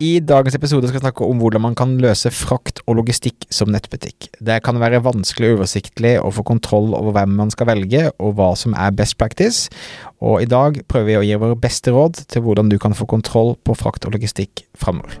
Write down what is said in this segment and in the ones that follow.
I dagens episode skal vi snakke om hvordan man kan løse frakt og logistikk som nettbutikk. Det kan være vanskelig og uoversiktlig å få kontroll over hvem man skal velge, og hva som er best practice, og i dag prøver vi å gi våre beste råd til hvordan du kan få kontroll på frakt og logistikk framover.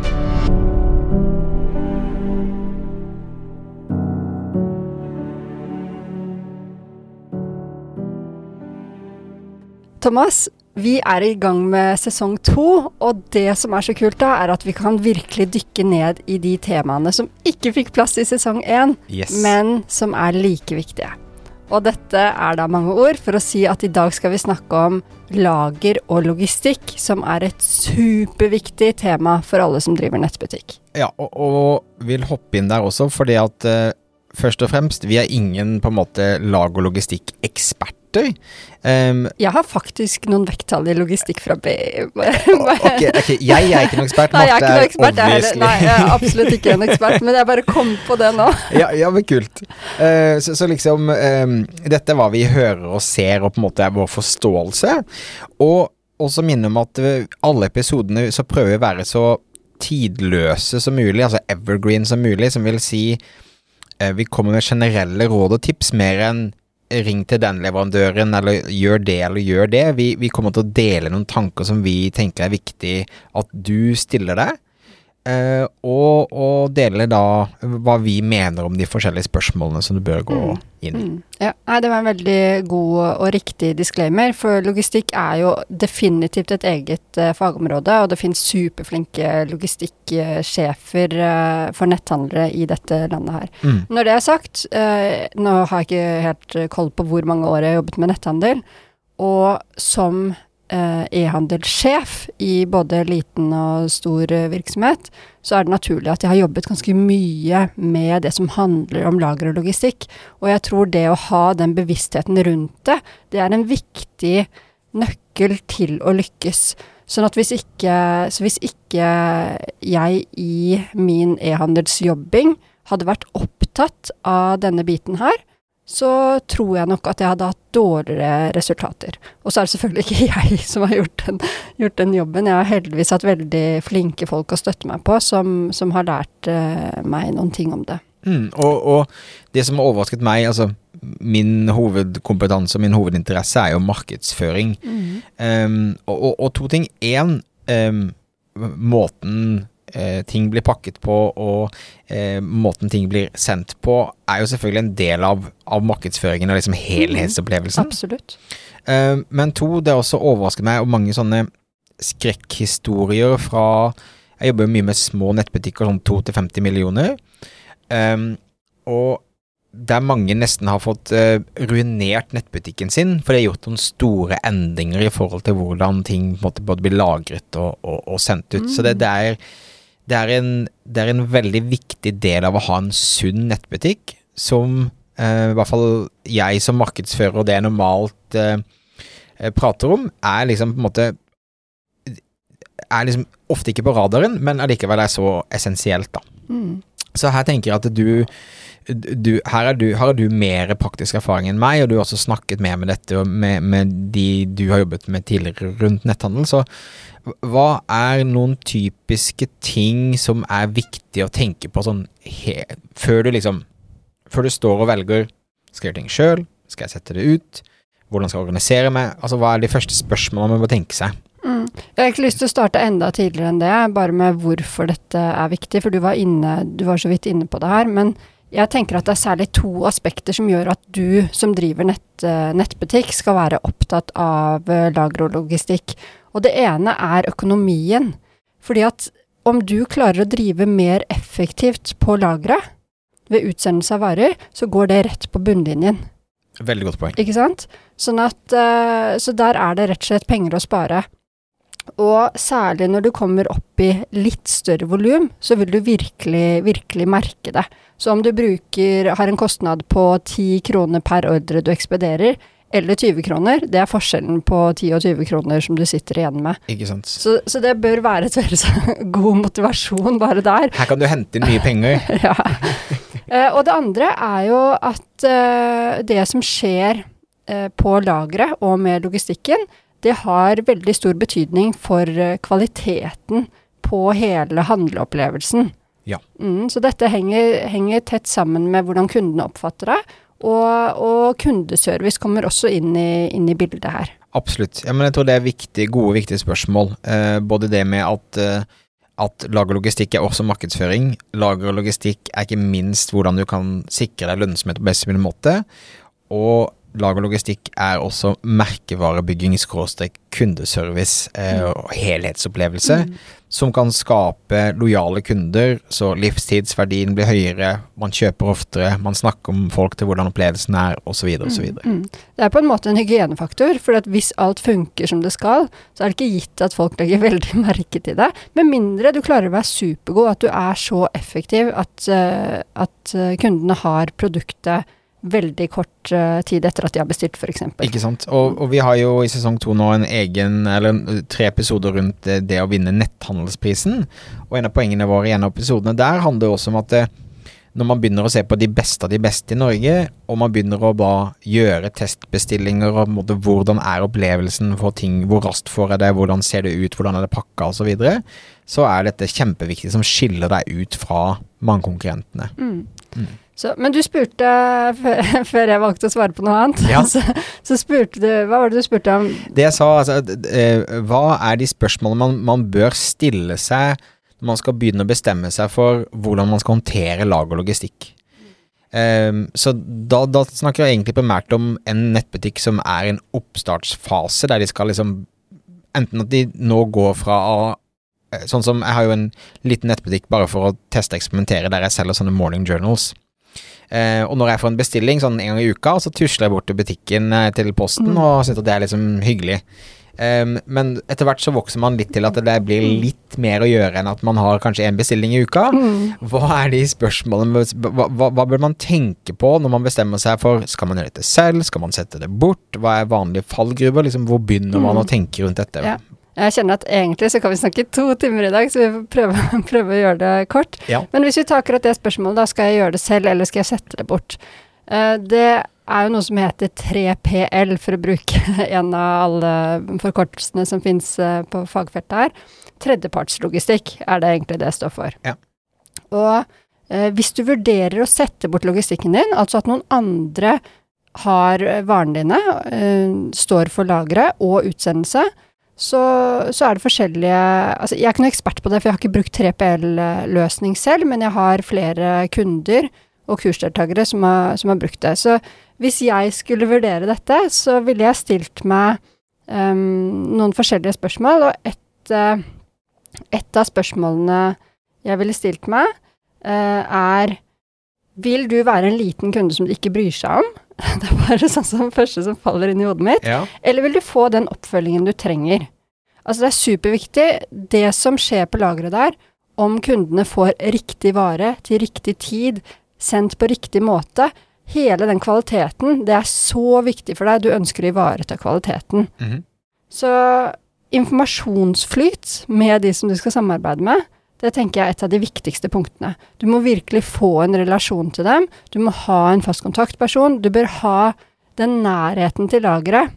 Thomas, vi er i gang med sesong to, og det som er så kult da, er at vi kan virkelig dykke ned i de temaene som ikke fikk plass i sesong én, Yes. men som er like viktige. Og dette er da mange ord for å si at i dag skal vi snakke om lager og logistikk, som er et superviktig tema for alle som driver nettbutikk. Ja, og, og vil hoppe inn der også, fordi at uh, først og fremst, vi er ingen på en måte lag- og logistikkeksperter. Um, Jeg har faktisk noen vekttall i logistikk fra B. okay, okay, jeg er ikke noen ekspert, Nei, jeg er ikke noen ekspert, er obviously. Nei, jeg er absolutt ikke en ekspert, men jeg bare kom på det nå. ja, ja, men kult. Uh, så, så liksom um, Dette er hva vi hører og ser, og på en måte er vår forståelse. Og også minne om at eh, alle episodene så prøver å være så tidløse som mulig, altså evergreen som mulig, som vil si eh, vi kommer med generelle råd og tips mer enn ring til den leverandøren, eller gjør det eller gjør det. Vi, vi kommer til å dele noen tanker som vi tenker er viktig at du stiller deg. Eh, og, og dele da hva vi mener om de forskjellige spørsmålene som du bør gå Mm. inn i. Mm. Ja, nei, det var en veldig god og riktig disclaimer, for logistikk er jo definitivt et eget uh, fagområde, og det finnes superflinke logistikksjefer uh, for netthandlere i dette landet her. Mm. Når det er sagt, eh, nå har jeg ikke helt eh, koll på hvor mange år jeg har jobbet med netthandel, og som eh, e-handelssjef i både liten og stor eh, virksomhet, så er det naturlig at jeg har jobbet ganske mye med det som handler om lager og logistikk. Og jeg tror det å ha den bevisstheten rundt det, det er en viktig nøkkel til å lykkes. Sånn at hvis ikke, så hvis ikke jeg i min e-handelsjobbing hadde vært opptatt av denne biten her, så tror jeg nok at jeg hadde hatt dårligere resultater. Og så er det selvfølgelig ikke jeg som har gjort den, gjort den jobben. Jeg har heldigvis hatt veldig flinke folk å støtte meg på, som, som har lært eh, meg noen ting om det. Mm, og, og det som har overrasket meg, altså min hovedkompetanse og min hovedinteresse er jo markedsføring. Um, og, og, og to ting. Én, um, måten eh, ting blir pakket på og eh, måten ting blir sendt på, er jo selvfølgelig en del av, av markedsføringen og liksom helhetsopplevelsen. Absolutt. Eh, men to, det har også overrasket meg, og mange sånne skrekkhistorier fra Jeg jobber jo mye med små nettbutikker, sånn 2-50 millioner. Um, og der mange nesten har fått eh, ruinert nettbutikken sin, for det har gjort noen store endringer i forhold til hvordan ting måte, både blir lagret og, og, og sendt ut. Så det, det, er, det, er en, det er en veldig viktig del av å ha en sunn nettbutikk, som eh, i hvert fall jeg som markedsfører og det jeg normalt eh, eh, prater om, er liksom på en måte er liksom ofte ikke på radaren, men allikevel er så essensielt, da. Mm. Så her tenker jeg at du, du, her, er du her har du mer praktisk erfaring enn meg, og du har også snakket mer med dette og med, med de du har jobbet med tidligere rundt netthandel. Så hva er noen typiske ting som er viktig å tenke på sånn he, før du liksom Før du står og velger Skal jeg gjøre ting sjøl? Skal jeg sette det ut? Hvordan skal jeg organisere meg? Altså Hva er de første spørsmålene man må tenke seg? Mm. Jeg har egentlig lyst til å starte enda tidligere enn det, bare med hvorfor dette er viktig, for du var, inne, du var så vidt inne på det her. Men jeg tenker at det er særlig to aspekter som gjør at du som driver nett, eh, nettbutikk, skal være opptatt av eh, lager og logistikk. Og det ene er økonomien. Fordi at om du klarer å drive mer effektivt på lageret ved utsendelse av varer, så går det rett på bunnlinjen. Veldig godt poeng. Ikke sant? Sånn at, eh, så der er det rett og slett penger å spare. Og særlig når du kommer opp i litt større volum, så vil du virkelig, virkelig merke det. Så om du bruker, har en kostnad på 10 kroner per ordre du ekspederer, eller 20 kroner, det er forskjellen på 10 og 20 kroner som du sitter igjen med. Ikke sant. Så, så det bør være et veldig god motivasjon bare der. Her kan du hente inn mye penger. ja. Uh, og det andre er jo at uh, det som skjer uh, på lageret og med logistikken, det har veldig stor betydning for kvaliteten på hele handleopplevelsen. Ja. Mm, så dette henger, henger tett sammen med hvordan kundene oppfatter det, og, og kundeservice kommer også inn i, inn i, bildet her. Absolutt. Ja, jeg tror det er viktig, gode, viktige spørsmål. Eh, både det med at, eh, at lagerlogistikk er også markedsføring. Lager og logistikk er ikke minst hvordan du kan sikre deg lønnsomhet på best mulig måte. Og lagerlogistikk er også merkevarebygging, skråstrek kundeservice eh, og helhetsopplevelse. Mm. Som kan skape lojale kunder, så livstidsverdien blir høyere, man kjøper oftere, man snakker om folk til hvordan opplevelsen er, osv. osv. Mm, mm. Det er på en måte en hygienefaktor, for hvis alt funker som det skal, så er det ikke gitt at folk legger veldig merke til det. Med mindre du klarer å være supergod, at du er så effektiv at, uh, at uh, kundene har produktet veldig kort uh, tid etter at de har bestilt, f.eks. Ikke sant. Og, og, vi har jo i sesong to nå en egen, eller tre episoder rundt det, det, å vinne netthandelsprisen. Og en av poengene våre i en av episodene der handler også om at det, når man begynner å se på de beste av de beste i Norge, og man begynner å bare gjøre testbestillinger og måte, hvordan er opplevelsen for ting, hvor raskt får jeg det, hvordan ser det ut, hvordan er det pakka osv., så, videre, så er dette kjempeviktig som skiller deg ut fra mange konkurrentene. Mm. Mm. Så, men du spurte, før jeg valgte å svare på noe annet, ja. så, så, spurte du Hva var det du spurte om? Det jeg sa, altså eh, Hva er de spørsmålene man, man, bør stille seg når man skal begynne å bestemme seg for hvordan man skal håndtere lag og logistikk? Um, så da, da, snakker jeg egentlig primært om en nettbutikk som er i en oppstartsfase, der de skal liksom Enten at de nå går fra eh, Sånn som Jeg har jo en liten nettbutikk bare for å teste og eksperimentere, der jeg selger sånne morning journals. Eh, og når jeg får en bestilling sånn en gang i uka, så tusler jeg bort til butikken eh, til Posten mm. og syns at det er liksom hyggelig. Um, men etter hvert så vokser man litt til at det blir mm. litt mer å gjøre enn at man har kanskje én bestilling i uka. Mm. Hva er de spørsmålene hva, hva, hva, bør man tenke på når man bestemmer seg for Skal man gjøre dette selv? Skal man sette det bort? Hva er vanlige fallgruver? Liksom, hvor begynner man mm. å tenke rundt dette? Ja. Jeg kjenner at egentlig så kan vi snakke to timer i dag, så vi får prøve, prøve å gjøre det kort. Ja. Men hvis vi tar akkurat det spørsmålet, da skal jeg gjøre det selv, eller skal jeg sette det bort? Uh, det er jo noe som heter 3PL, for å bruke en av alle forkortelsene som fins uh, på fagfeltet her. Tredjepartslogistikk er det egentlig det står for. Ja. Og uh, hvis du vurderer å sette bort logistikken din, altså at noen andre har varene dine, står for lageret og utsendelse, så, så, er det forskjellige Altså, jeg er ikke noen ekspert på det, for jeg har ikke brukt 3PL-løsning selv, men jeg har flere kunder og kursdeltakere som har, som har, brukt det. Så hvis jeg skulle vurdere dette, så ville jeg stilt meg um, noen forskjellige spørsmål, og et, uh, et, av spørsmålene jeg ville stilt meg, uh, er Vil du være en liten kunde som du ikke bryr seg om? Det er bare sånn som første som faller inn i hodet mitt. Ja. Eller vil du få den oppfølgingen du trenger? Altså, det er superviktig, det som skjer på lageret der, om kundene får riktig vare til riktig tid, sendt på riktig måte. Hele den kvaliteten, det er så viktig for deg. Du ønsker å ivareta kvaliteten. Mm -hmm. Så informasjonsflyt med de som du skal samarbeide med, det tenker jeg er et av de viktigste punktene. Du må virkelig få en relasjon til dem. Du må ha en fast kontaktperson. Du bør ha den nærheten til lageret.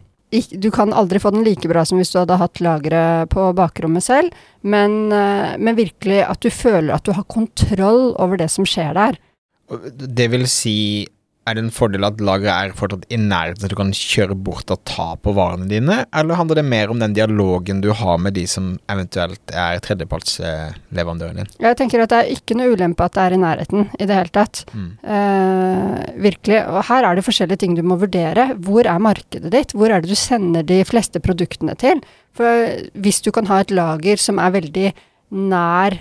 Du kan aldri få den like bra som hvis du hadde hatt lageret på bakrommet selv, men, eh, men virkelig at du føler at du har kontroll over det som skjer der. Det vil si er det en fordel at lageret er fortsatt i nærheten, så du kan kjøre bort og ta på varene dine, eller handler det mer om den dialogen du har med de som eventuelt er tredjepartsleverandøren din? Jeg tenker at det er ikke noe ulempe at det er i nærheten i det hele tatt. Mm. Eh, virkelig. Og her er det forskjellige ting du må vurdere. Hvor er markedet ditt? Hvor er det du sender de fleste produktene til? For hvis du kan ha et lager som er veldig nær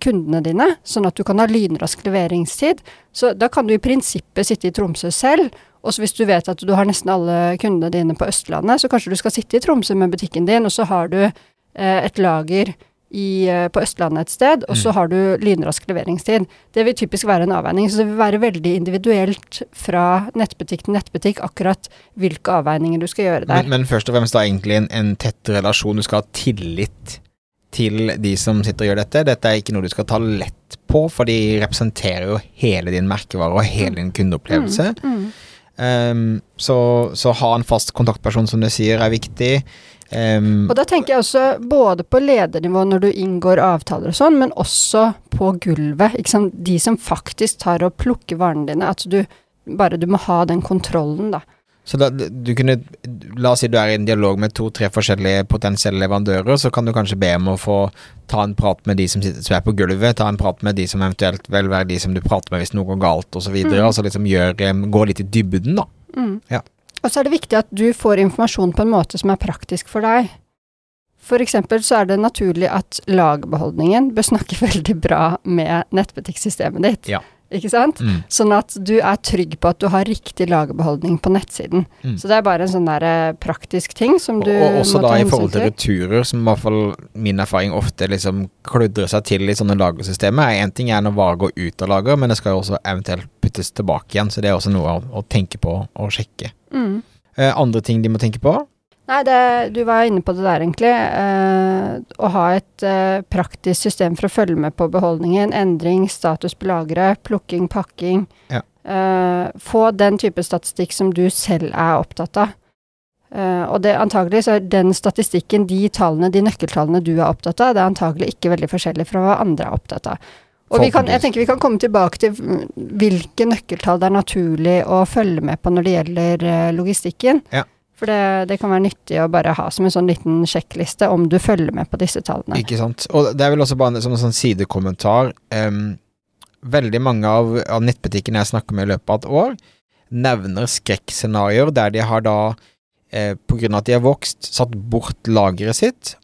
kundene dine, sånn at du kan ha lynrask leveringstid. Så da kan du i prinsippet sitte i Tromsø selv, og så hvis du vet at du har nesten alle kundene dine på Østlandet, så kanskje du skal sitte i Tromsø med butikken din, og så har du eh, et lager i, eh, på Østlandet et sted, og så Mm. har du lynrask leveringstid. Det vil typisk være en avveining, så det vil være veldig individuelt fra nettbutikk til nettbutikk akkurat hvilke avveininger du skal gjøre der. Men, men først og fremst da egentlig en, en tett relasjon. Du skal ha tillit til de som sitter og gjør dette. Dette er ikke noe du skal ta lett på, for de representerer jo hele din merkevare og hele din kundeopplevelse. Mm. Um, så, så ha en fast kontaktperson, som du sier, er viktig. Um, Og da tenker jeg også både på ledernivå når du inngår avtaler og sånn, men også på gulvet. De som faktisk tar og plukker varene dine. At du bare du må ha den kontrollen, da. Så da, du kunne La oss si du er i en dialog med to-tre forskjellige potensielle leverandører, så kan du kanskje be om å få ta en prat med de som, sitter, som er på gulvet, ta en prat med de som eventuelt vil være de som du prater med hvis noe går galt, osv. Mm. Altså liksom gjør, gå litt i dybden, da. Mm. Ja. Og så er det viktig at du får informasjon på en måte som er praktisk for deg. For eksempel så er det naturlig at lagbeholdningen bør snakke veldig bra med nettbutikksystemet ditt. Ja. Ikke sant? Mm. Sånn at du er trygg på at du har riktig lagerbeholdning på nettsiden. Mm. Så det er bare en sånn der eh, praktisk ting som du og, og også må da ta i forhold til returer, som i hvert fall min erfaring ofte liksom kludrer seg til i sånne lagersystemer. En ting er når varer går ut av lager, men det skal jo også eventuelt puttes tilbake igjen, så det er også noe å, å tenke på og sjekke. Mm. Eh, andre ting de må tenke på? Nei, det, du var inne på det der, egentlig. Eh, å ha et eh, praktisk system for å følge med på beholdningen, endring, status på lageret, plukking, pakking. Ja. Eh, få den type statistikk som du selv er opptatt av. Eh, og det antagelig så er den statistikken, de tallene, de nøkkeltallene du er opptatt av, det er antagelig ikke veldig forskjellig fra hva andre er opptatt av. Og vi kan, jeg tenker vi kan komme tilbake til mm, hvilke nøkkeltall det er naturlig å følge med på når det gjelder eh, logistikken. Ja. For det, det kan være nyttig å bare ha som en sånn liten sjekkliste om du følger med på disse tallene. Ikke sant. Og det er vel også bare som en sånn sidekommentar um, Veldig mange av, av nettbutikkene jeg snakker med i løpet av et år, nevner skrekkscenarioer der de har da, eh, på grunn av at de har vokst, satt bort lageret sitt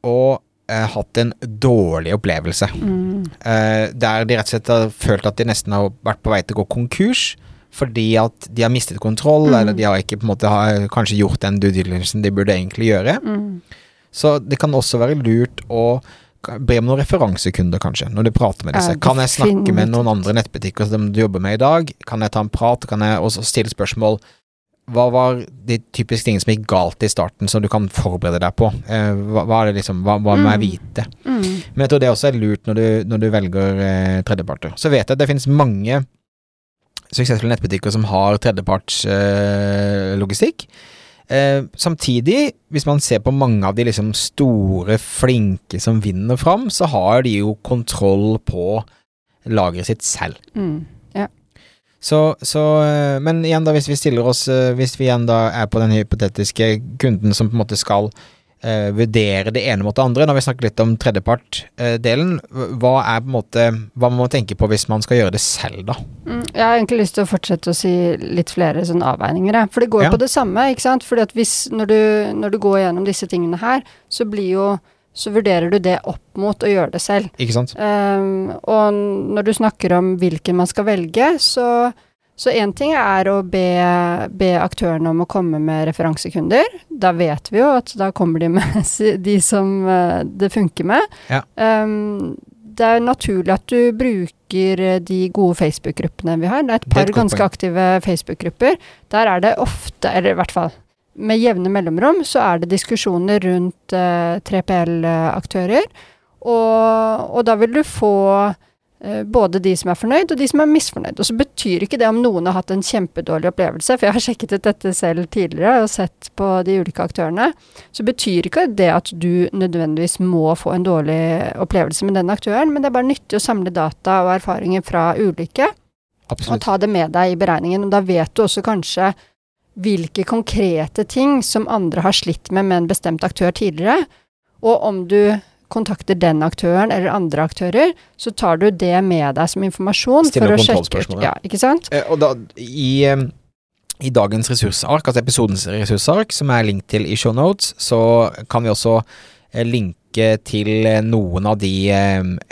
og eh, hatt en dårlig opplevelse. Mm. Eh, der de rett og slett har følt at de nesten har vært på vei til å gå konkurs. Fordi at de har mistet kontroll, Mm. eller de har ikke på en måte har kanskje gjort den due diligencen de burde egentlig gjøre. Mm. Så det kan også være lurt å be om noen referansekunder, kanskje, når du prater med disse. Ja, kan jeg snakke med noen andre nettbutikker som du jobber med i dag? Kan jeg ta en prat? Kan jeg også stille spørsmål? Hva var de typiske tingene som gikk galt i starten, som du kan forberede deg på? Eh, hva, hva er det liksom, hva, hva må jeg Mm. vite? Mm. Men jeg tror det også er lurt når du, når du velger eh, tredjeparter. Så vet jeg at det finnes mange suksessfulle nettbutikker som har tredjepartslogistikk. Eh, eh, samtidig, hvis man ser på mange av de liksom store, flinke som vinner fram, så har de jo kontroll på lageret sitt selv. Mm. Så, så eh, Men igjen, da, hvis vi stiller oss eh, Hvis vi igjen da er på den hypotetiske kunden som på en måte skal eh, vurdere det ene mot det andre, når vi snakker litt om tredjepart-delen, hva er på en måte Hva må man tenke på hvis man skal gjøre det selv, da? Mm, Jeg har egentlig lyst til å fortsette å si litt flere sånne avveininger, jeg. For det går jo Ja. på det samme, ikke sant. Fordi at hvis, når du, når du går gjennom disse tingene her, så blir jo Så vurderer du det opp mot å gjøre det selv. Ikke sant? Ehm, og når du snakker om hvilken man skal velge, så så én ting er å be, be aktørene om å komme med referansekunder. Da vet vi jo at da kommer de med de som eh, det funker med. Ja. Um, det er naturlig at du bruker eh, de gode Facebook-gruppene vi har. Det er et er par et ganske aktive Facebook-grupper. Der er det ofte, eller i hvert fall med jevne mellomrom, så er det diskusjoner rundt uh, 3PL-aktører. Og, og da vil du få eh, både de som er fornøyd, og de som er misfornøyd. Og så betyr ikke det om noen har hatt en kjempedårlig opplevelse, for jeg har sjekket ut dette selv tidligere og sett på de ulike aktørene, så betyr ikke det at du nødvendigvis må få en dårlig opplevelse med den aktøren, men det er bare nyttig å samle data og erfaringer fra ulike, og ta det med deg i beregningen. Og da vet du også kanskje hvilke konkrete ting som andre har slitt med med en bestemt aktør tidligere, og om du kontakter den aktøren eller andre aktører, så tar du det med deg som informasjon Stiller for å sjekke ut. ja. Ikke sant? Eh, Og da, i, eh, i dagens ressursark, altså episodens ressursark, som er link til i shownotes, så kan vi også eh, linke til noen av de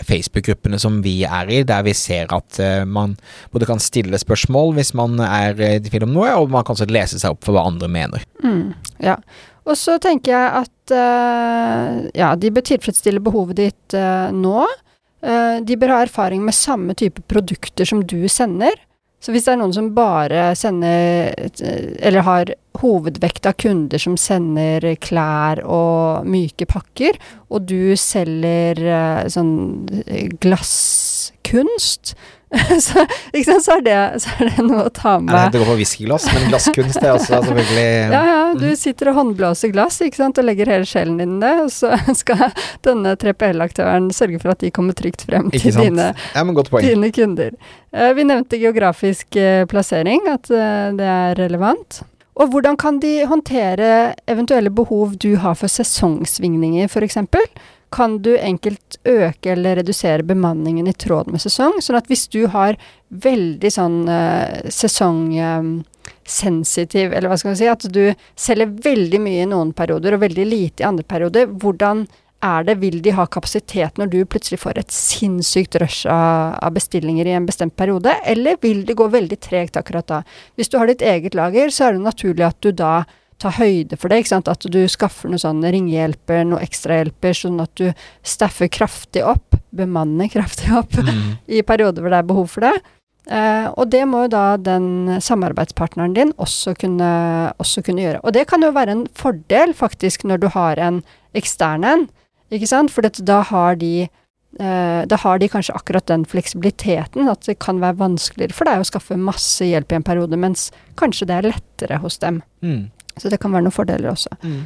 Facebook-gruppene som vi er i, der vi ser at man både kan stille spørsmål hvis man er i tvil om noe, og man kan også lese seg opp for hva andre mener. Mm, ja. Og så tenker jeg at uh, ja, de bør tilfredsstille behovet ditt uh, nå. Uh, de bør ha erfaring med samme type produkter som du sender. Så hvis det er noen som bare sender Eller har hovedvekt av kunder som sender klær og myke pakker, og du selger sånn glasskunst, så, ikke sant, så, er det, så er det noe å ta Nei, med. det går på whiskyglass, men glasskunst er også selvfølgelig Ja, ja, du sitter og håndblåser glass, ikke sant, og legger hele sjelen din i det, og så skal denne 3PL-aktøren sørge for at de kommer trygt frem til dine Ja, dine kunder. Eh, vi nevnte geografisk eh, plassering, at eh, det er relevant. Og hvordan kan de håndtere eventuelle behov du har for sesongsvingninger, f.eks.? Kan du enkelt øke eller redusere bemanningen i tråd med sesong? Sånn at hvis du har veldig sånn uh, sesongsensitiv, eller hva skal vi si, at du selger veldig mye i noen perioder og veldig lite i andre perioder, hvordan er det, vil de ha kapasitet når du plutselig får et sinnssykt rush av, av bestillinger i en bestemt periode, eller vil det gå veldig tregt akkurat da? Hvis du har ditt eget lager, så er det naturlig at du da tar høyde for det, ikke sant? at du skaffer noen sånn ringehjelper, noen ekstrahjelper, sånn at du staffer kraftig opp, bemanner kraftig opp, Mm. i perioder hvor det er behov for det. Eh, og det må jo da den samarbeidspartneren din også kunne, også kunne gjøre. Og det kan jo være en fordel, faktisk, når du har en ekstern en, ikke sant? For da har de eh, da har de kanskje akkurat den fleksibiliteten, at det kan være vanskeligere for deg å skaffe masse hjelp i en periode, mens kanskje det er lettere hos dem. Mm. Så det kan være noen fordeler også. Mm.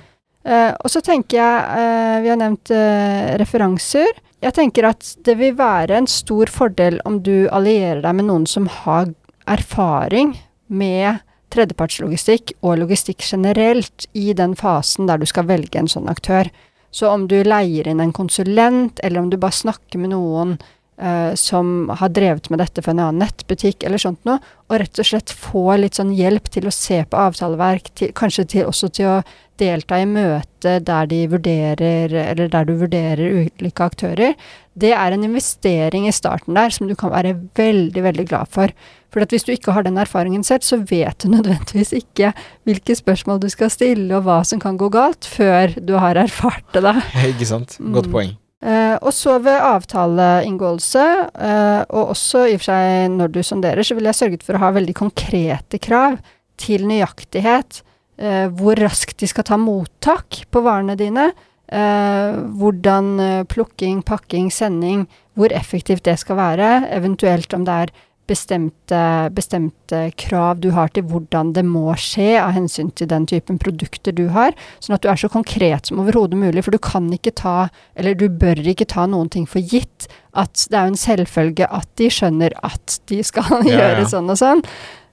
Uh, og så tenker jeg, uh, vi har nevnt uh, referanser. Jeg tenker at det vil være en stor fordel om du allierer deg med noen som har erfaring med tredjepartslogistikk og logistikk generelt i den fasen der du skal velge en sånn aktør. Så om du leier inn en konsulent, eller om du bare snakker med noen eh, som har drevet med dette for en annen nettbutikk eller sånt noe, og rett og slett få litt sånn hjelp til å se på avtaleverk, til, kanskje til, også til å delta i møte der de vurderer, eller der du vurderer ulike aktører, det er en investering i starten der som du kan være veldig, veldig glad for. For at hvis du ikke har den erfaringen selv, så vet du nødvendigvis ikke hvilke spørsmål du skal stille, og hva som kan gå galt, før du har erfart det, da. Ikke sant. Godt Mm. poeng. Eh, og så ved avtaleinngåelse, uh, og også i og for seg når du sonderer, så ville jeg sørget for å ha veldig konkrete krav til nøyaktighet. Uh, hvor raskt de skal ta mottak på varene dine. Hvordan plukking, pakking, sending, hvor effektivt det skal være. Eventuelt om det er bestemte, bestemte krav du har til hvordan det må skje av hensyn til den typen produkter du har. Sånn at du er så konkret som overhodet mulig. For du kan ikke ta, eller du bør ikke ta noen ting for gitt. At det er jo en selvfølge at de skjønner at de skal Ja, gjøre ja. sånn og sånn.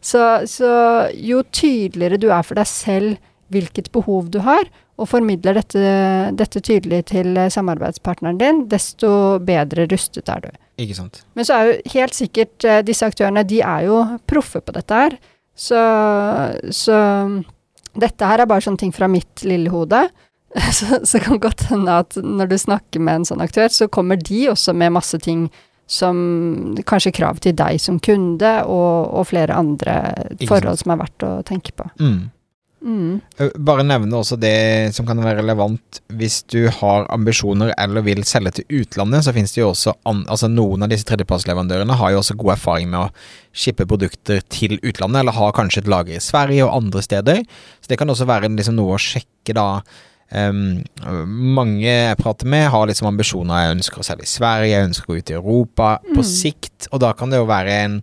Så, så jo tydeligere du er for deg selv hvilket behov du har, og formidler dette, dette tydelig til samarbeidspartneren din, desto bedre rustet er du. Ikke sant. Men så er jo helt sikkert eh, disse aktørene, de er jo proffe på dette her. Så, så dette her er bare sånne ting fra mitt lille hode. Så, så kan godt hende at når du snakker med en sånn aktør, så kommer de også med masse ting som kanskje krav til deg som kunde, og, og flere andre forhold som er verdt å tenke på. Mm. Mm. Bare nevne også det som kan være relevant hvis du har ambisjoner eller vil selge til utlandet, så finnes det jo også an, altså noen av disse tredjepartsleverandørene har jo også god erfaring med å shippe produkter til utlandet, eller har kanskje et lager i Sverige og andre steder. Så det kan også være liksom noe å sjekke da. Um, mange jeg prater med har liksom ambisjoner, jeg ønsker å selge i Sverige, jeg ønsker å gå ut i Europa på Mm. sikt, og da kan det jo være en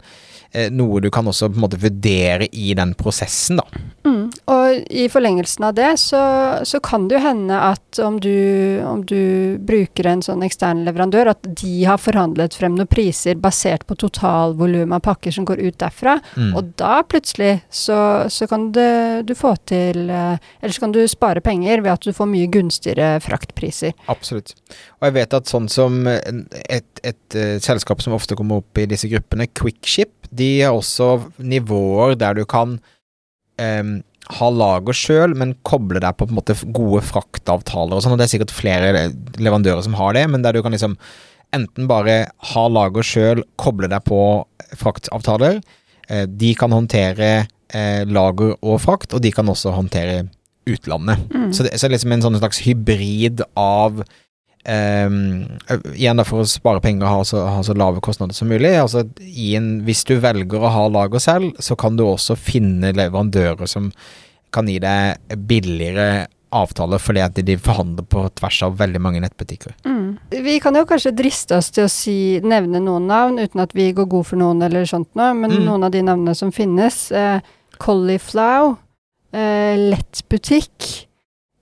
noe du kan også på en måte vurdere i den prosessen, da. Mm. Og i forlengelsen av det, så, så kan det jo hende at om du, om du bruker en sånn ekstern leverandør, at de har forhandlet frem noen priser basert på totalvolum av pakker som går ut derfra, Mm. og da plutselig så, så kan det, du få til eh, Eller så kan du spare penger ved at du får mye gunstigere fraktpriser. Absolutt. Og jeg vet at sånn som et, et, et selskap som ofte kommer opp i disse gruppene, Quickship, de har også nivåer der du kan um, ha lager sjøl, men koble deg på på måte gode fraktavtaler og sånn. Og det er sikkert flere leverandører som har det, men der du kan liksom enten bare ha lager sjøl, koble deg på fraktavtaler. Eh, de kan håndtere eh, lager og frakt, og de kan også håndtere utlandet. Mm. Så det så er liksom en sånn slags hybrid av Igjen da for å spare penger og ha så, ha så lave kostnader som mulig. Altså i en, hvis du velger å ha lager selv, så kan du også finne leverandører som kan gi deg billigere avtaler fordi at de forhandler på tvers av veldig mange nettbutikker. Mm. Vi kan jo kanskje driste oss til å si, nevne noen navn, uten at vi går god for noen eller sånt noe, men Mm. noen av de navnene som finnes. Eh, Cauliflow, eh, Lettbutikk.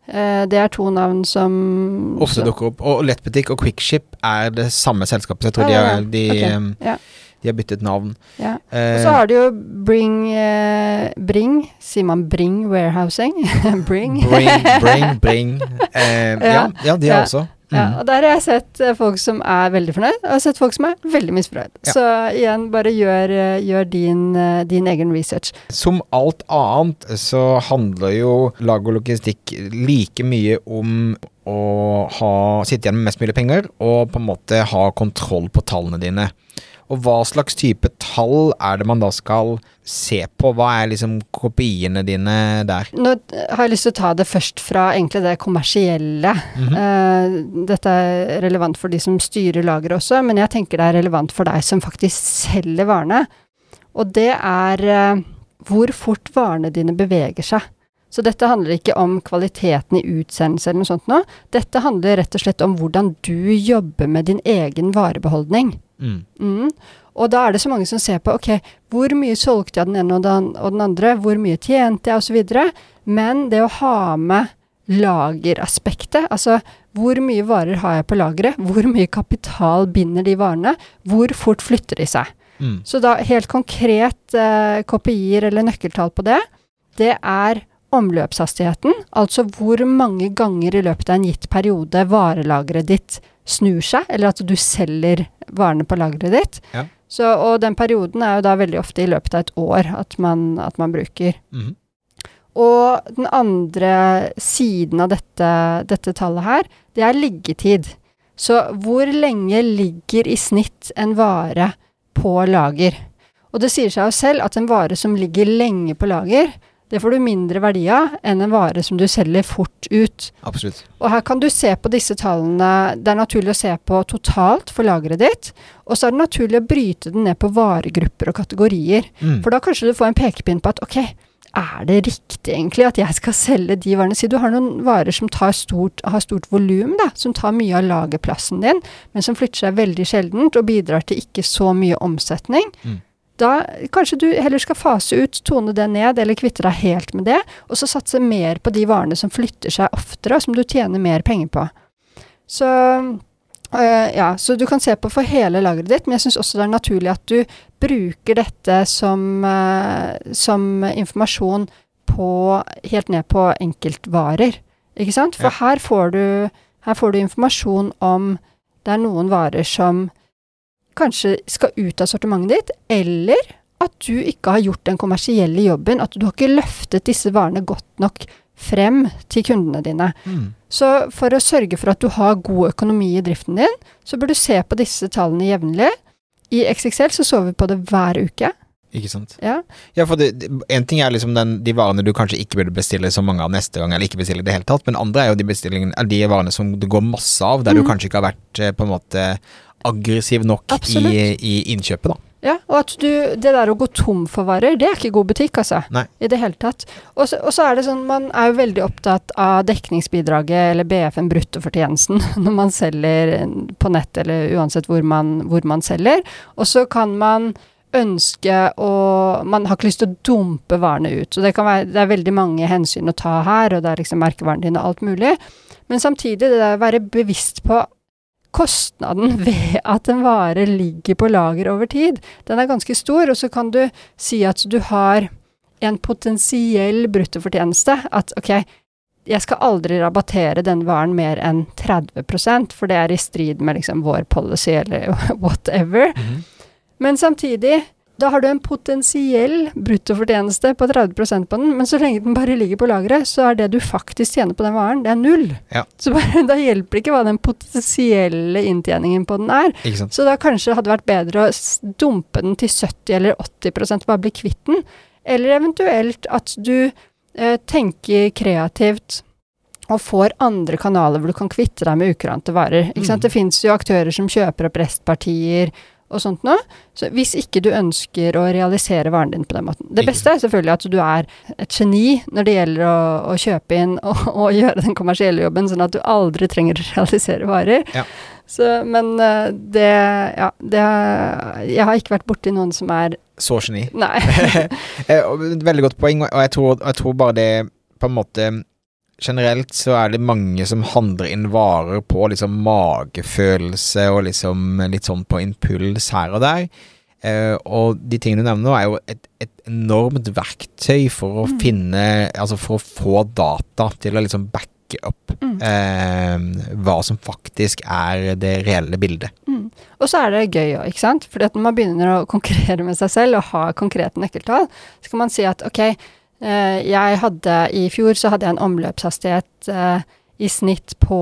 Eh, det er to navn som Ofte dukker opp. Og Lettbutikk og Quickship er det samme selskapet, så jeg tror Ja, ja, de, har, de, Ok, ehm, ja. de har byttet navn. Ja. Og Eh, så har du jo Bring eh, Bring, sier man Bring Warehousing? bring. bring, bring, bring. Eh, ja. De har også. Mm. Ja, og der har jeg sett eh, folk som er veldig fornøyd, og jeg har sett folk som er veldig misfornøyd. Ja. Så igjen, bare gjør, eh, gjør din, eh, din egen research. Som alt annet så handler jo lag og logistikk like mye om å ha, sitte igjen med mest mulig penger og på en måte ha kontroll på tallene dine. Og hva slags type tall er det man da skal se på? Hva er liksom kopiene dine der? Nå har jeg lyst til å ta det først fra egentlig det kommersielle. Mm -hmm. uh, dette er relevant for de som styrer lageret også, men jeg tenker det er relevant for deg som faktisk selger varene. Og det er uh, hvor fort varene dine beveger seg. Så dette handler ikke om kvaliteten i utsendelse eller noe sånt nå. Dette handler rett og slett om hvordan du jobber med din egen varebeholdning. Mm. Mm. Og da er det så mange som ser på ok, hvor mye solgte jeg den ene og den, og den andre, hvor mye tjente jeg osv. Men det å ha med lageraspektet, altså hvor mye varer har jeg på lageret, hvor mye kapital binder de varene, hvor fort flytter de seg. Mm. Så da helt konkret eh, kopier eller nøkkeltall på det, det er omløpshastigheten, altså hvor mange ganger i løpet av en gitt periode varelageret ditt snur seg, eller at du selger varene på lageret ditt. Ja. Så, og den perioden er jo da veldig ofte i løpet av et år at man, at man bruker. Mm. Og den andre siden av dette, dette tallet her, det er liggetid. Så hvor lenge ligger i snitt en vare på lager? Og det sier seg jo selv at en vare som ligger lenge på lager, det får du mindre verdi av enn en vare som du selger fort ut. Absolutt. Og her kan du se på disse tallene Det er naturlig å se på totalt for lageret ditt, og så er det naturlig å bryte den ned på varegrupper og kategorier. Mm. For da kanskje du får en pekepinn på at ok, er det riktig egentlig at jeg skal selge de varene? Si du har noen varer som tar stort, har stort volum, som tar mye av lagerplassen din, men som flytter seg veldig sjeldent og bidrar til ikke så mye omsetning. Mm. Da kanskje du heller skal fase ut, tone det ned, eller kvitte deg helt med det, og så satse mer på de varene som flytter seg oftere, og som du tjener mer penger på. Så øh, ja, så du kan se på for hele lageret ditt, men jeg syns også det er naturlig at du bruker dette som, øh, som informasjon på helt ned på enkeltvarer. Ikke sant? For Ja. her, får du, her får du informasjon om det er noen varer som kanskje skal ut av sortimentet ditt, eller at du ikke har gjort den kommersielle jobben, at du har ikke løftet disse varene godt nok frem til kundene dine. Mm. Så for å sørge for at du har god økonomi i driften din, så bør du se på disse tallene jevnlig. I XXL så så vi på det hver uke. Ikke sant. Ja. Ja, for det, en ting er liksom den, de varene du kanskje ikke burde bestille så mange av neste gang, eller ikke bestille i det hele tatt, men andre er jo de de varene som det går masse av, der mm. du kanskje ikke har vært eh, på en måte aggressiv nok i, i innkjøpet, da. Ja, og at du, det der å gå tom for varer, det er ikke god butikk, altså. Nei. I det hele tatt. Og så, og så er det sånn, man er jo veldig opptatt av dekningsbidraget, eller BF-en bruttofortjenesten, når man selger på nett, eller uansett hvor man, hvor man selger. Og så kan man ønske å Man har ikke lyst til å dumpe varene ut. Så det kan være Det er veldig mange hensyn å ta her, og det er liksom merkevaren din og alt mulig. Men samtidig, det der å være bevisst på kostnaden ved at en vare ligger på lager over tid, den er ganske stor, og så kan du si at du har en potensiell bruttofortjeneste. At ok, jeg skal aldri rabattere den varen mer enn 30% for det er i strid med liksom vår policy eller whatever. Mhm. Men samtidig, da har du en potensiell bruttofortjeneste på 30% på den, men så lenge den bare ligger på lageret, så er det du faktisk tjener på den varen, det er null. Ja. Så bare, da hjelper det ikke hva den potensielle inntjeningen på den er. Så da kanskje det hadde vært bedre å dumpe den til 70 eller 80% bare bli kvitt den. Eller eventuelt at du eh, tenker kreativt og får andre kanaler hvor du kan kvitte deg med ukurante varer. Mm. Det fins jo aktører som kjøper opp restpartier og sånt noe. Så hvis ikke du ønsker å realisere varen din på den måten Det beste er selvfølgelig at du er et geni når det gjelder å, å kjøpe inn og, og gjøre den kommersielle jobben, sånn at du aldri trenger å realisere varer. Ja. Så, men eh, det Ja, det Jeg har ikke vært borti noen som er Så geni. Nei. Eh, Veldig godt poeng, og jeg tror, jeg tror bare det på en måte Generelt så er det mange som handler inn varer på liksom magefølelse og liksom litt sånn på impuls her og der. Uh, og de tingene du nevner nå, er jo et, et enormt verktøy for å Mm. finne Altså for å få data til å liksom backe opp Mm. uh, hva som faktisk er det reelle bildet. Mm. Og så er det gøy òg, ikke sant. Fordi at når man begynner å konkurrere med seg selv og ha konkrete nøkkeltall, så kan man si at ok, jeg hadde i fjor så hadde jeg en omløpshastighet eh, i snitt på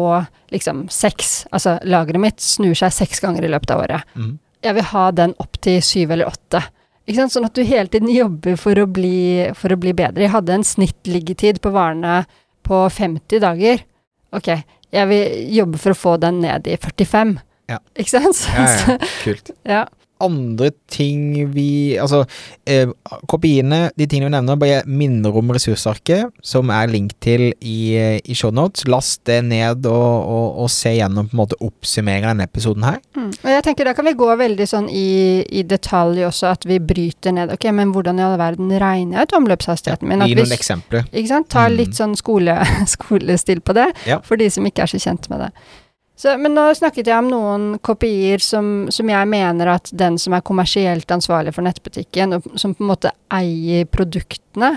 liksom seks. Altså lageret mitt snur seg seks ganger i løpet av året. Mm. Jeg vil ha den opp til syv eller åtte. Ikke sant? Sånn at du hele tiden jobber for å bli, for å bli bedre. Jeg hadde en snittliggetid på varene på 50 dager. Ok, jeg vil jobbe for å få den ned i 45. Ja. Ikke sant? Ja, ja, kult. ja. Andre ting vi Altså, eh, kopiene, de tingene vi nevner, bare minner om ressursarket, som er link til i, eh, i shownotes. Last det ned og, og, og se gjennom på en måte oppsummere denne episoden her. Mm. Og jeg tenker da kan vi gå veldig sånn i, i detalj også, at vi bryter ned. Ok, men hvordan i all verden regner jeg ut omløpshastigheten min? Gi noen eksempler. Ikke sant? Ta Mm. litt sånn skole, skolestil på det, Ja. for de som ikke er så kjent med det. Så, men nå snakket jeg om noen kopier som, som jeg mener at den som er kommersielt ansvarlig for nettbutikken, og som på en måte eier produktene,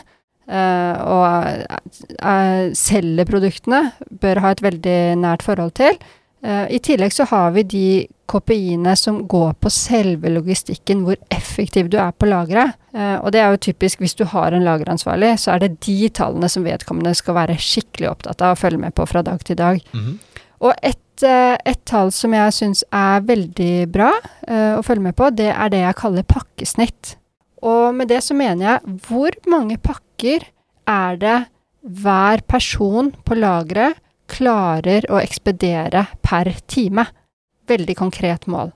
eh, og eh, selger produktene, bør ha et veldig nært forhold til. Uh, I tillegg så har vi de kopiene som går på selve logistikken, hvor effektiv du er på lageret. Uh, og det er jo typisk hvis du har en lageransvarlig, så er det de tallene som vedkommende skal være skikkelig opptatt av og følge med på fra dag til dag. Mhm. Og et, eh, et tall som jeg syns er veldig bra uh, å følge med på, det er det jeg kaller pakkesnitt. Og med det så mener jeg hvor mange pakker er det hver person på lageret klarer å ekspedere per time? Veldig konkret mål.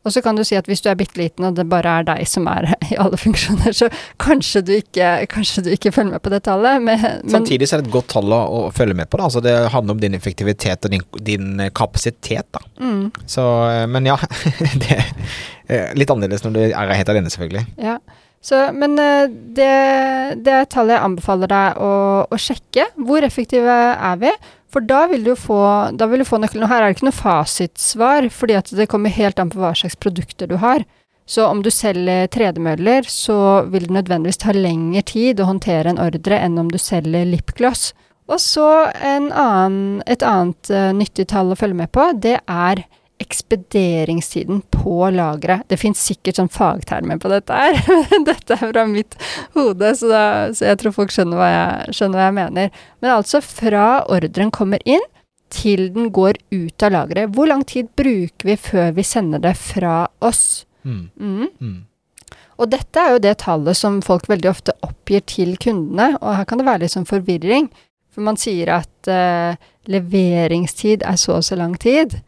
Og så kan du si at hvis du er bitte liten og det bare er deg som er i alle funksjoner, så kanskje du ikke, kanskje du ikke følger med på det tallet. Men, Samtidig så er det et godt tall å, å følge med på. Da. Altså, det handler om din effektivitet og din, din kapasitet. Da. mm, Så, eh, men ja, det er litt annerledes når du er helt alene, selvfølgelig. Ja, så, men eh, det, det er tallet jeg anbefaler deg å, å sjekke. Hvor effektive er vi? For da vil du få, vil du få nøkkelen. Og her er det ikke noe fasitsvar, fordi at det kommer helt an på hva slags produkter du har. Så om du selger tredemøller, så vil det nødvendigvis ta lengre tid å håndtere en ordre enn om du selger lipgloss. Og så en annen, et annet uh, nyttig tall å følge med på, det er ekspederingstiden på lageret. Det fins sikkert sånn fagtermer på dette her, men dette er fra mitt hode, så, da, så jeg tror folk skjønner hva jeg, skjønner hva jeg mener. Men altså fra ordren kommer inn til den går ut av lageret. Hvor lang tid bruker vi før vi sender det fra oss? Mm. Mm. Mm. Og dette er jo det tallet som folk veldig ofte oppgir til kundene, og her kan det være litt sånn forvirring. For man sier at uh, leveringstid er så og så lang tid,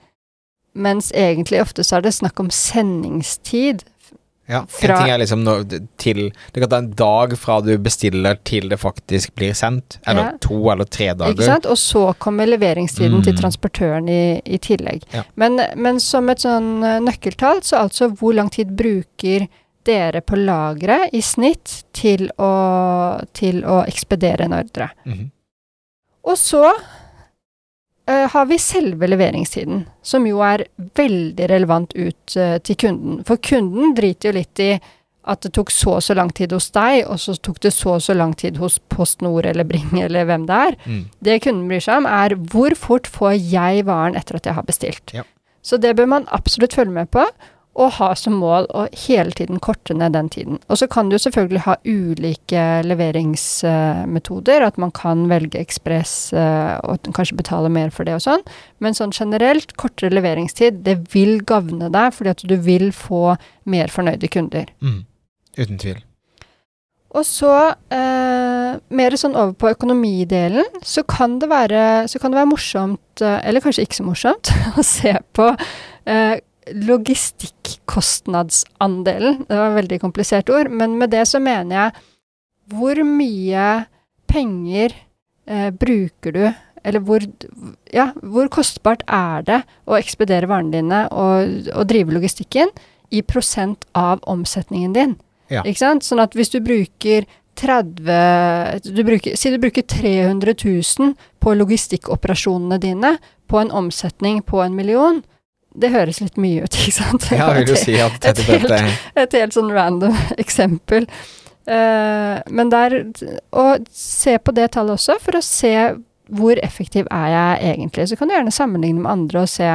mens egentlig ofte så er det snakk om sendingstid. Ja, Fra- En ting er liksom når, til Det kan ta en dag fra du bestiller til det faktisk blir sendt. Eller Ja. to eller tre dager. Ikke sant? Og så kommer leveringstiden Mm. til transportøren i, i tillegg. Ja. Men, men som et sånn eh, nøkkeltall, så altså hvor lang tid bruker dere på lageret i snitt til å, til å ekspedere en ordre? Mhm. Og så har vi selve leveringstiden, som jo er veldig relevant ut eh, til kunden. For kunden driter jo litt i at det tok så og så lang tid hos deg, og så tok det så og så lang tid hos PostNord eller Bring eller hvem det er. Mm. Det kunden bryr seg om, er hvor fort får jeg varen etter at jeg har bestilt. Ja. Så det bør man absolutt følge med på, og ha som mål å hele tiden korte ned den tiden. Og så kan du selvfølgelig ha ulike leveringsmetoder, at man kan velge ekspress eh, og kanskje betale mer for det og sånn, men sånn generelt, kortere leveringstid, det vil gagne deg, fordi at du vil få mer fornøyde kunder. Mm. Uten tvil. Og så eh, mer sånn over på økonomidelen, så kan det være, så kan det være morsomt, eh, eller kanskje ikke så morsomt, å se på eh, logistikkostnadsandelen. Det var et veldig komplisert ord, men med det så mener jeg hvor mye penger eh, bruker du eller hvor, ja, hvor kostbart er det å ekspedere varene dine og, og drive logistikken i prosent av omsetningen din? Ja. Ikke sant? Sånn at hvis du bruker 30 du bruker, Si du bruker 300 000 på logistikkoperasjonene dine på en omsetning på en million. Det høres litt mye ut, ikke sant? Ja, vil du si at et er helt- Et helt sånn random eksempel. Uh, men der Og se på det tallet også, for å se hvor effektiv er jeg egentlig. Så kan du gjerne sammenligne med andre og se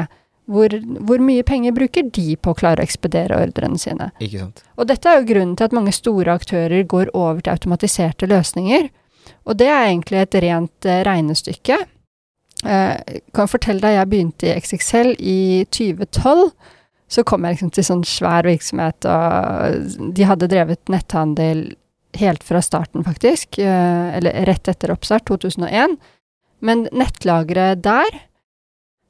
hvor, hvor mye penger bruker de på å klare å ekspedere ordrene sine. Ikke sant. Og dette er jo grunnen til at mange store aktører går over til automatiserte løsninger. Og det er egentlig et rent eh, regnestykke. Eh, kan fortelle deg, jeg begynte i XXL i 2012. Så kom jeg liksom til sånn svær virksomhet, og de hadde drevet netthandel helt fra starten, faktisk. eh, Eller rett etter oppstart, 2001. Men nettlageret der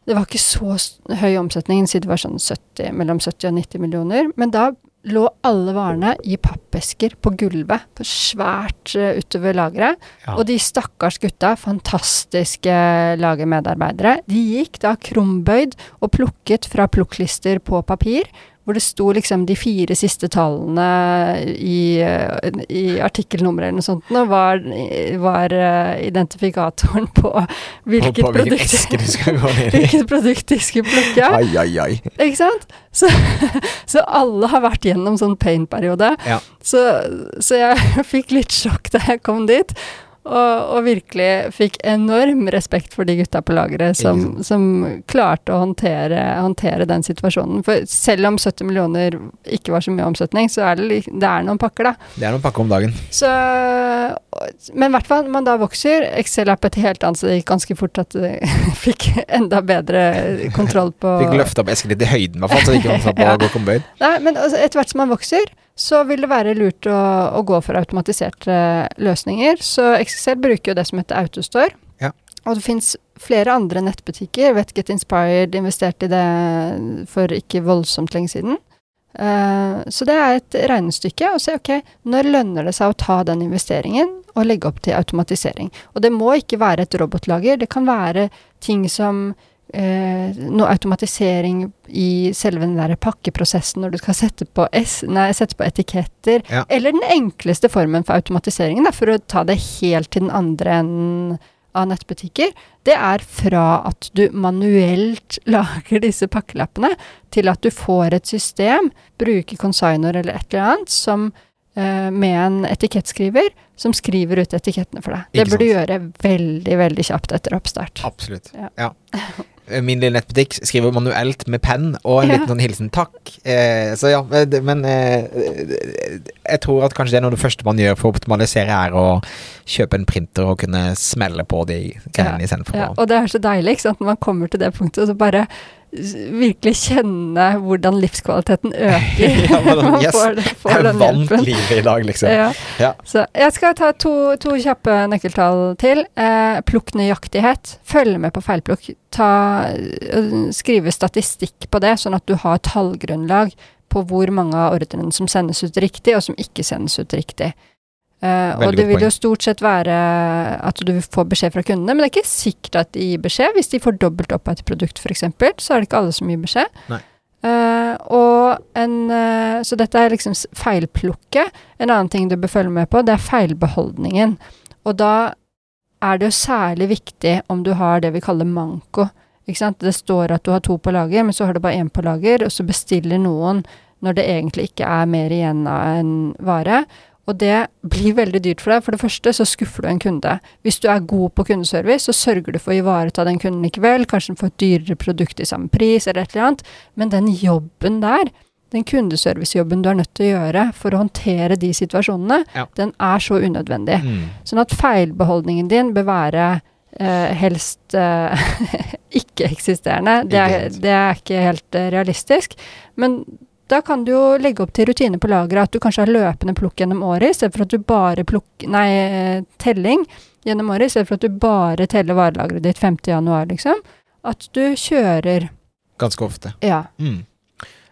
det var ikke så høy omsetning, siden det var sånn 70, mellom 70 og 90 millioner. Men da lå alle varene i pappesker på gulvet, på svært eh, utover lageret. Ja. Og de stakkars gutta, fantastiske lagermedarbeidere, de gikk da krumbøyd og plukket fra plukklister på papir, hvor det sto liksom de fire siste tallene i, eh, i artikkelnummeret eller noe sånt, og var, var eh, identifikatoren på hvilket på produkt hvilket produkt de skulle plukke. Ai, ai, ai. Ikke sant? Så, så alle har vært gjennom sånn pain-periode. Ja. Så, så jeg fikk litt sjokk da jeg kom dit. Og, og virkelig fikk enorm respekt for de gutta på lageret som, som klarte å håndtere, håndtere den situasjonen. For selv om 70 millioner ikke var så mye omsetning, så er det, det er noen pakker, da. Det er noen pakker om dagen. Så, men i hvert fall, man da vokser. Excel er på et helt annet, så det gikk ganske fort at det fikk enda bedre kontroll på Fikk løfta opp esken litt i høyden, i hvert fall, så det ikke var sånn på Ja. å gå kombøyd. Nei, men altså, etter hvert som man vokser, så vil det være lurt å, å gå for automatiserte løsninger. Så XXL bruker jo det som heter Autostore. Ja. Og det fins flere andre nettbutikker. Vet Get Inspired investerte i det for ikke voldsomt lenge siden. Uh, så det er et regnestykke å se ok, når lønner det seg å ta den investeringen og legge opp til automatisering. Og det må ikke være et robotlager. Det kan være ting som eh, noe automatisering i selve den der pakkeprosessen når du skal sette på, S, nei, sette på etiketter. Ja. Eller den enkleste formen for automatiseringen, da, for å ta det helt til den andre enden av nettbutikker. Det er fra at du manuelt lager disse pakkelappene, til at du får et system, bruker consignor eller et eller annet, som eh, med en etikettskriver, som skriver ut etikettene for deg. Det burde du gjøre veldig, veldig kjapt etter oppstart. Absolutt. Ja. Ja. Min lille nettbutikk skriver manuelt med penn og en Ja. liten sånn hilsen 'takk'. Eh, så ja, men eh, jeg tror at kanskje det er noe av det første man gjør for å optimalisere, er å kjøpe en printer og kunne smelle på de greiene istedenfor Ja, og det er så deilig, ikke sant, når man kommer til det punktet, og så bare virkelig kjenne hvordan livskvaliteten øker. Ja, man yes, får, det- får Jeg den vant hjelpen. livet i dag, liksom. Ja. Ja. Så jeg skal ta to, to kjappe nøkkeltall til. Eh, plukk nøyaktighet. Følg med på feilplukk. Ta, øh, skrive statistikk på det, sånn at du har tallgrunnlag på hvor mange av ordrene som sendes ut riktig, og som ikke sendes ut riktig. Eh, og det vil jo stort sett være at du får beskjed fra kundene, men det er ikke sikkert at de gir beskjed. Hvis de får dobbelt opp av et produkt, f.eks., så er det ikke alle som gir beskjed. Eh, og en, uh, så dette er liksom feilplukket. En annen ting du bør følge med på, det er feilbeholdningen. Og da er det jo særlig viktig om du har det vi kaller manko. Ikke sant? Det står at du har to på lager, men så har du bare én på lager, og så bestiller noen når det egentlig ikke er mer igjen av en vare. Og det blir veldig dyrt for deg. For det første så skuffer du en kunde. Hvis du er god på kundeservice, så sørger du for å ivareta den kunden likevel. Kanskje den får et dyrere produkt i samme pris, eller et eller annet. Men den jobben der, den kundeservicejobben du er nødt til å gjøre for å håndtere de situasjonene, Ja. den er så unødvendig. Mm. Sånn at feilbeholdningen din bør være eh, helst eh, ikke-eksisterende. Det, det er ikke helt eh, realistisk. Men Da kan du jo legge opp til rutiner på lageret at du kanskje har løpende plukk gjennom året, i stedet for at du bare plukk... Nei, eh, telling gjennom året, i stedet for at du bare teller varelageret ditt 5. januar, liksom. At du kjører Ganske ofte. Ja. Mm.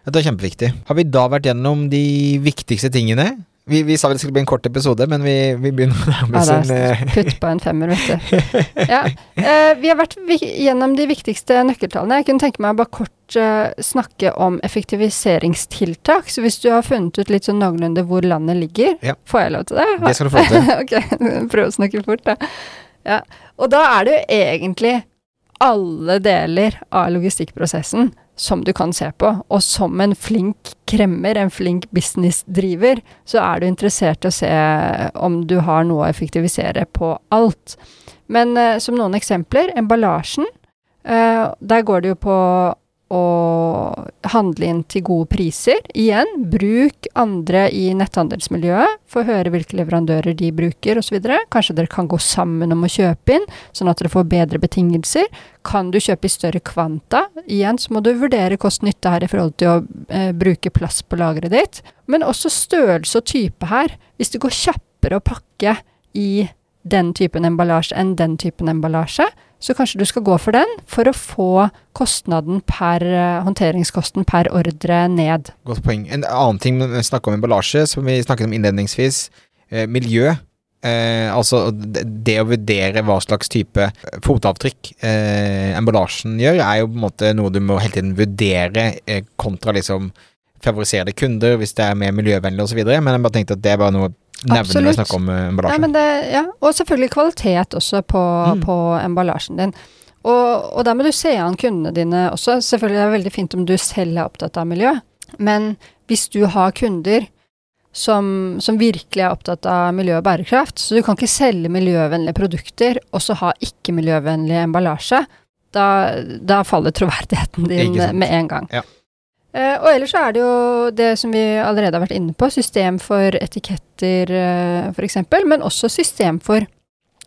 Dette er kjempeviktig. Har vi da vært gjennom de viktigste tingene? Vi, vi sa vel det skulle bli en kort episode, men vi, vi begynner oss Ja, er eh, Putt på en femmer, vet du. Ja. Eh, vi har vært gjennom de viktigste nøkkeltallene. Jeg kunne tenke meg å bare kort eh, snakke om effektiviseringstiltak. Så hvis du har funnet ut litt sånn noenlunde hvor landet ligger, Ja. får jeg lov til det? Det skal du få til. ok, prøv å snakke fort, da. Ja. Og da er det jo egentlig alle deler av logistikkprosessen som du kan se på. Og som en flink kremmer, en flink businessdriver, så er du interessert i å se om du har noe å effektivisere på alt. Men eh, som noen eksempler, emballasjen. eh, der går det jo på å handle inn til gode priser. Igjen, bruk andre i netthandelsmiljøet. Få høre hvilke leverandører de bruker osv. Kanskje dere kan gå sammen om å kjøpe inn, sånn at dere får bedre betingelser. Kan du kjøpe i større kvanta? Igjen så må du vurdere kost-nytte her i forhold til å eh, bruke plass på lageret ditt. Men også størrelse og type her. Hvis det går kjappere å pakke i den typen emballasje enn den typen emballasje, så kanskje du skal gå for den for å få kostnaden per eh, håndteringskosten per ordre ned. Godt poeng. En annen ting når vi snakker om emballasje, som vi snakket om innledningsvis, eh, miljø. Eh, altså det, å vurdere hva slags type fotavtrykk eh, emballasjen gjør, er jo på en måte noe du må hele tiden vurdere eh, kontra liksom favorisere kunder hvis det er mer miljøvennlig osv. Men jeg bare tenkte at det er bare noe å nevne når vi snakker om emballasjen. Ja, men det, ja. Og selvfølgelig kvalitet også på, Mm. på emballasjen din. Og, og der må du se an kundene dine også. Selvfølgelig er det veldig fint om du selv er opptatt av miljø, men hvis du har kunder som, som virkelig er opptatt av miljø og bærekraft, så du kan ikke selge miljøvennlige produkter og så ha ikke-miljøvennlig emballasje, da, da faller troverdigheten din med en gang. Ja. Eh, og ellers så er det jo det som vi allerede har vært inne på, system for etiketter uh, f.eks., men også system for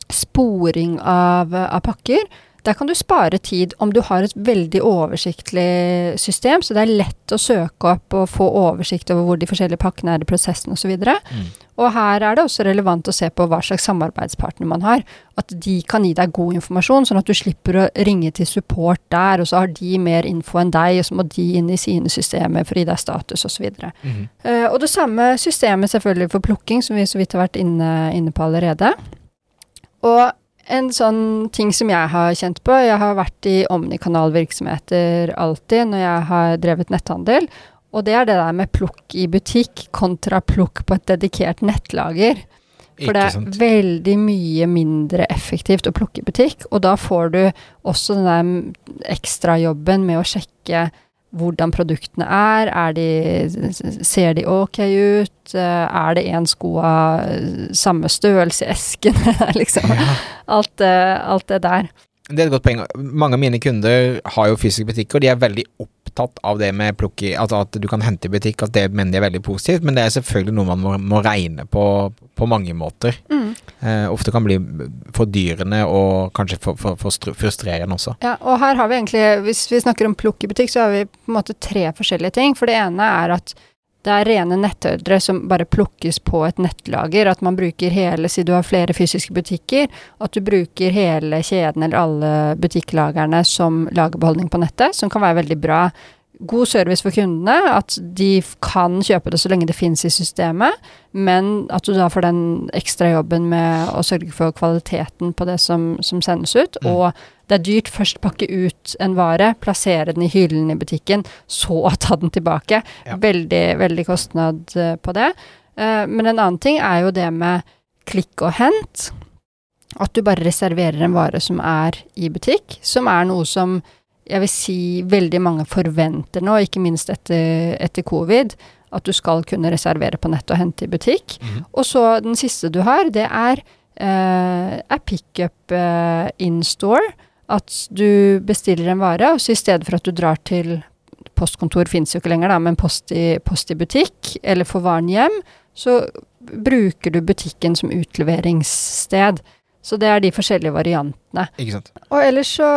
sporing av, av pakker. Der kan du spare tid om du har et veldig oversiktlig system, så det er lett å søke opp og få oversikt over hvor de forskjellige pakkene er i prosessen osv. Mm. Og her er det også relevant å se på hva slags samarbeidspartner man har. At de kan gi deg god informasjon, sånn at du slipper å ringe til support der, og så har de mer info enn deg, og så må de inn i sine systemer for å gi deg status osv. Mm. Uh, og det samme systemet selvfølgelig for plukking, som vi så vidt har vært inne, inne på allerede. Og en sånn ting som jeg har kjent på, jeg har vært i omnikanalvirksomheter alltid når jeg har drevet netthandel, og det er det der med plukk i butikk kontra plukk på et dedikert nettlager. For det er veldig mye mindre effektivt å plukke i butikk, og da får du også den der ekstrajobben med å sjekke hvordan produktene er. er de, ser de ok ut? Eh, Er det én sko av eh, samme størrelse i esken? liksom. Ja. Alt, alt det der. Det er et godt poeng. Mange av mine kunder har jo fysiske butikker, og de er veldig opptatt av det med plukk i Altså at du kan hente i butikk, at det mener de er veldig positivt, men det er selvfølgelig noe man må, må regne på på mange måter. Mm. Eh, ofte kan bli fordyrende og kanskje for, for, for frustrerende også. Ja, og her har vi egentlig, hvis vi snakker om plukk i butikk, så har vi på en måte tre forskjellige ting. For det ene er at det er rene nettordre som bare plukkes på et nettlager. At man bruker hele, siden du har flere fysiske butikker, at du bruker hele kjeden eller alle butikklagerne som lagerbeholdning på nettet, som kan være veldig bra. God service for kundene, at de kan kjøpe det så lenge det finnes i systemet, men at du da får den ekstra jobben med å sørge for kvaliteten på det som, som sendes ut, Mm. og det er dyrt først pakke ut en vare, plassere den i hyllen i butikken, så ta den tilbake. Ja. Veldig, veldig kostnad eh, på det. Eh, men en annen ting er jo det med klikk og hent. At du bare reserverer en vare som er i butikk, som er noe som jeg vil si veldig mange forventer nå, ikke minst etter, etter covid. At du skal kunne reservere på nett og hente i butikk. Mhm. Og så den siste du har, det er, eh, er pickup eh, in store. At du bestiller en vare, og så i stedet for at du drar til Postkontor finnes jo ikke lenger, da, men post i, post i butikk, eller får varen hjem, så bruker du butikken som utleveringssted. Så det er de forskjellige variantene. Ikke sant. Og ellers så,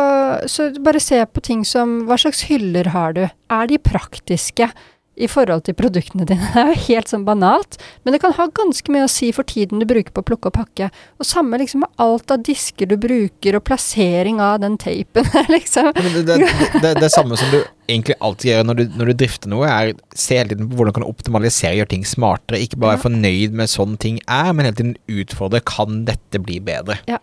så bare se på ting som Hva slags hyller har du? Er de praktiske? I forhold til produktene dine. Det er jo helt sånn banalt, men det kan ha ganske mye å si for tiden du bruker på å plukke og pakke. Og samme liksom med alt av disker du bruker, og plassering av den teipen, liksom. Men det, det, det, det samme som du egentlig alltid gjør når du, når du drifter noe, er se hele tiden på hvordan du kan optimalisere, gjøre ting smartere. Ikke bare være fornøyd med sånn ting er, men hele tiden utfordre kan dette bli bedre. Ja.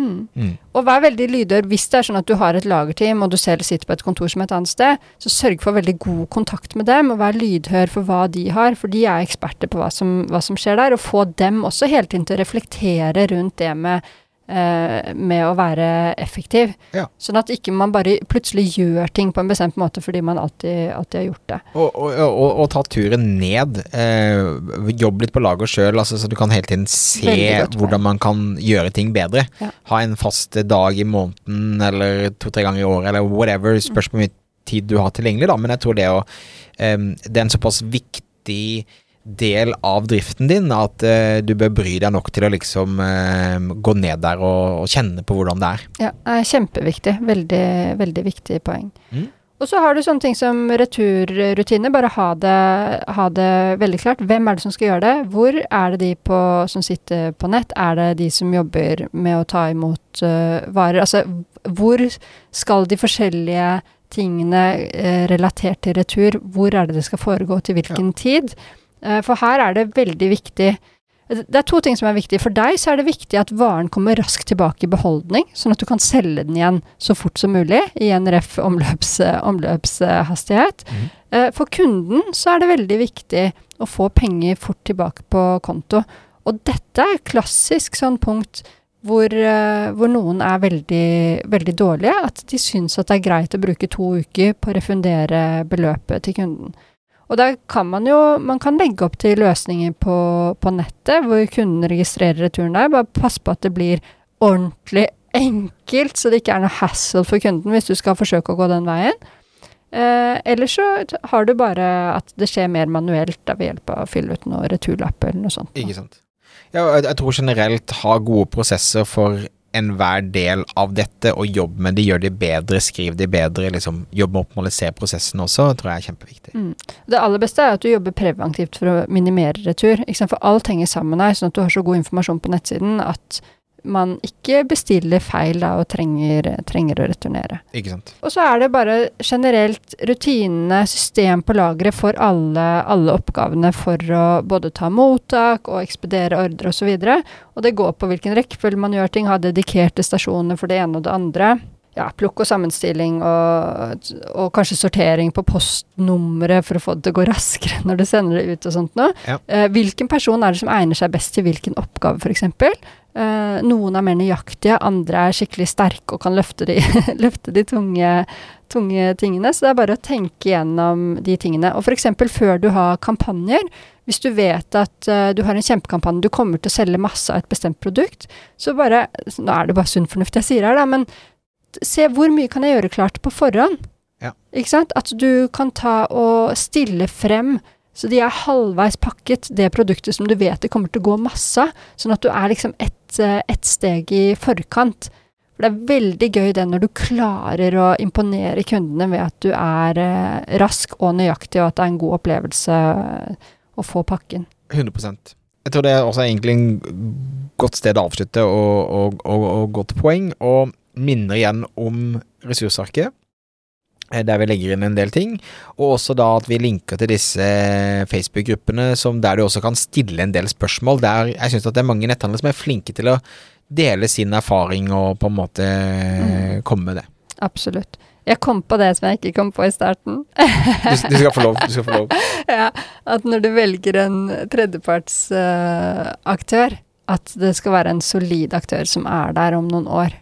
Mm. Mm. Og vær veldig lydhør hvis det er sånn at du har et lagerteam og du selv sitter på et kontor som et annet sted. Så sørg for veldig god kontakt med dem, og vær lydhør for hva de har. For de er eksperter på hva som, hva som skjer der. Og få dem også hele tiden til å reflektere rundt det med, eh, med å være effektiv. Ja. Sånn at ikke man bare plutselig gjør ting på en bestemt måte fordi man alltid, alltid har gjort det. Og, og, og, og ta turen ned. Eh, jobb litt på laget sjøl, altså, så du kan hele tiden se hvordan man kan gjøre ting bedre. Ja. Ha en fast dag i måneden eller to-tre ganger i året eller whatever. Spørs hvor mye tid du har tilgjengelig, da. Men jeg tror det å eh, Det er en såpass viktig del av driften din at uh, du bør bry deg nok til å liksom uh, gå ned der og, og kjenne på hvordan det er. Ja, det er kjempeviktig. Veldig, veldig viktig poeng. Mm. Og så har du sånne ting som returrutiner. Bare ha det, ha det veldig klart. Hvem er det som skal gjøre det? Hvor er det de på, som sitter på nett? Er det de som jobber med å ta imot uh, varer? Altså, hvor skal de forskjellige tingene relatert til retur, hvor er det det skal foregå, til hvilken tid? Eh, for her er det veldig viktig det er to ting som er viktig. For deg så er det viktig at varen kommer raskt tilbake i beholdning, sånn at du kan selge den igjen så fort som mulig i en ref omløps, omløpshastighet. Mhm. Eh, For kunden så er det veldig viktig å få penger fort tilbake på konto. Og dette er et klassisk sånn punkt hvor, eh, hvor noen er veldig, veldig dårlige. At de syns at det er greit å bruke to uker på å refundere beløpet til kunden. Og der kan man jo man kan legge opp til løsninger på, på nettet, hvor kunden registrerer returen der. Bare pass på at det blir ordentlig enkelt, så det ikke er noe hassle for kunden hvis du skal forsøke å gå den veien. Eh, eller så har du bare at det skjer mer manuelt da, ved hjelp av å fylle ut noe returlapp eller noe sånt. Ikke sant. Ja, jeg, jeg tror generelt ha gode prosesser for enhver del av dette, og jobb med de, gjør det bedre, skriv det bedre, liksom jobb med å optimalisere prosessen også, tror jeg er kjempeviktig. Mm. Det aller beste er at du jobber preventivt for å minimere retur. For alt henger sammen her, sånn at du har så god informasjon på nettsiden at man ikke bestiller feil da, og trenger, trenger å returnere. Ikke sant. Og så er det bare generelt rutinene, system på lageret for alle, alle oppgavene for å både ta mottak og ekspedere ordre osv. Og, så og det går på hvilken rekkefølge man gjør ting, ha dedikerte stasjoner for det ene og det andre. Ja, plukk og sammenstilling og, og kanskje sortering på postnummeret for å få det til å gå raskere når du sender det ut og sånt noe. Ja. Eh, hvilken person er det som egner seg best til hvilken oppgave, f.eks.? Eh, noen er mer nøyaktige, andre er skikkelig sterke og kan løfte de, løfte de tunge, tunge tingene. Så det er bare å tenke gjennom de tingene. Og f.eks. før du har kampanjer, hvis du vet at uh, du har en kjempekampanje, du kommer til å selge masse av et bestemt produkt, så bare Nå er det bare sunn fornuft jeg sier her, da, men se hvor mye kan jeg gjøre klart på forhånd? Ja. Ikke sant? At du kan ta og stille frem så de er halvveis pakket, det produktet som du vet det kommer til å gå masse av. Sånn at du er liksom ett et steg i forkant. For det er veldig gøy det når du klarer å imponere kundene ved at du er eh, rask og nøyaktig, og at det er en god opplevelse eh, å få pakken. 100% Jeg tror det er også egentlig en godt sted å avslutte, og, og, og, og godt poeng. Og minner igjen om ressursarket, eh, der vi legger inn en del ting. Og også da at vi linker til disse Facebook-gruppene der du også kan stille en del spørsmål. Der jeg syns at det er mange netthandlere som er flinke til å dele sin erfaring og på en måte Mm. komme med det. Absolutt. Jeg kom på det som jeg ikke kom på i starten. Du, du skal få lov. Du skal få lov. ja, at når du velger en tredjepartsaktør, at det skal være en solid aktør som er der om noen år.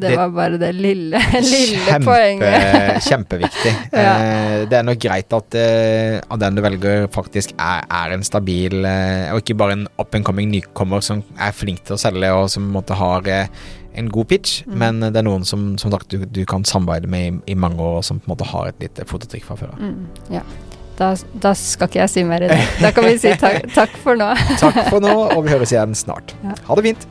Det, var bare det lille, lille poenget. Kjempeviktig. Ja. Eh, det er nok greit at, eh, at den du velger, faktisk er, er en stabil eh, Og ikke bare en up and coming nykommer som er flink til å selge, og som har eh, en god pitch, Mm. men det er noen som, som sagt, du, du kan samarbeide med i, i mange år, og som på en måte har et lite fototrykk fra før av. Mm, ja. Da, da skal ikke jeg si mer i det. Da kan vi si takk, takk for nå. Takk for nå, og vi høres igjen snart. Ja. Ha det fint.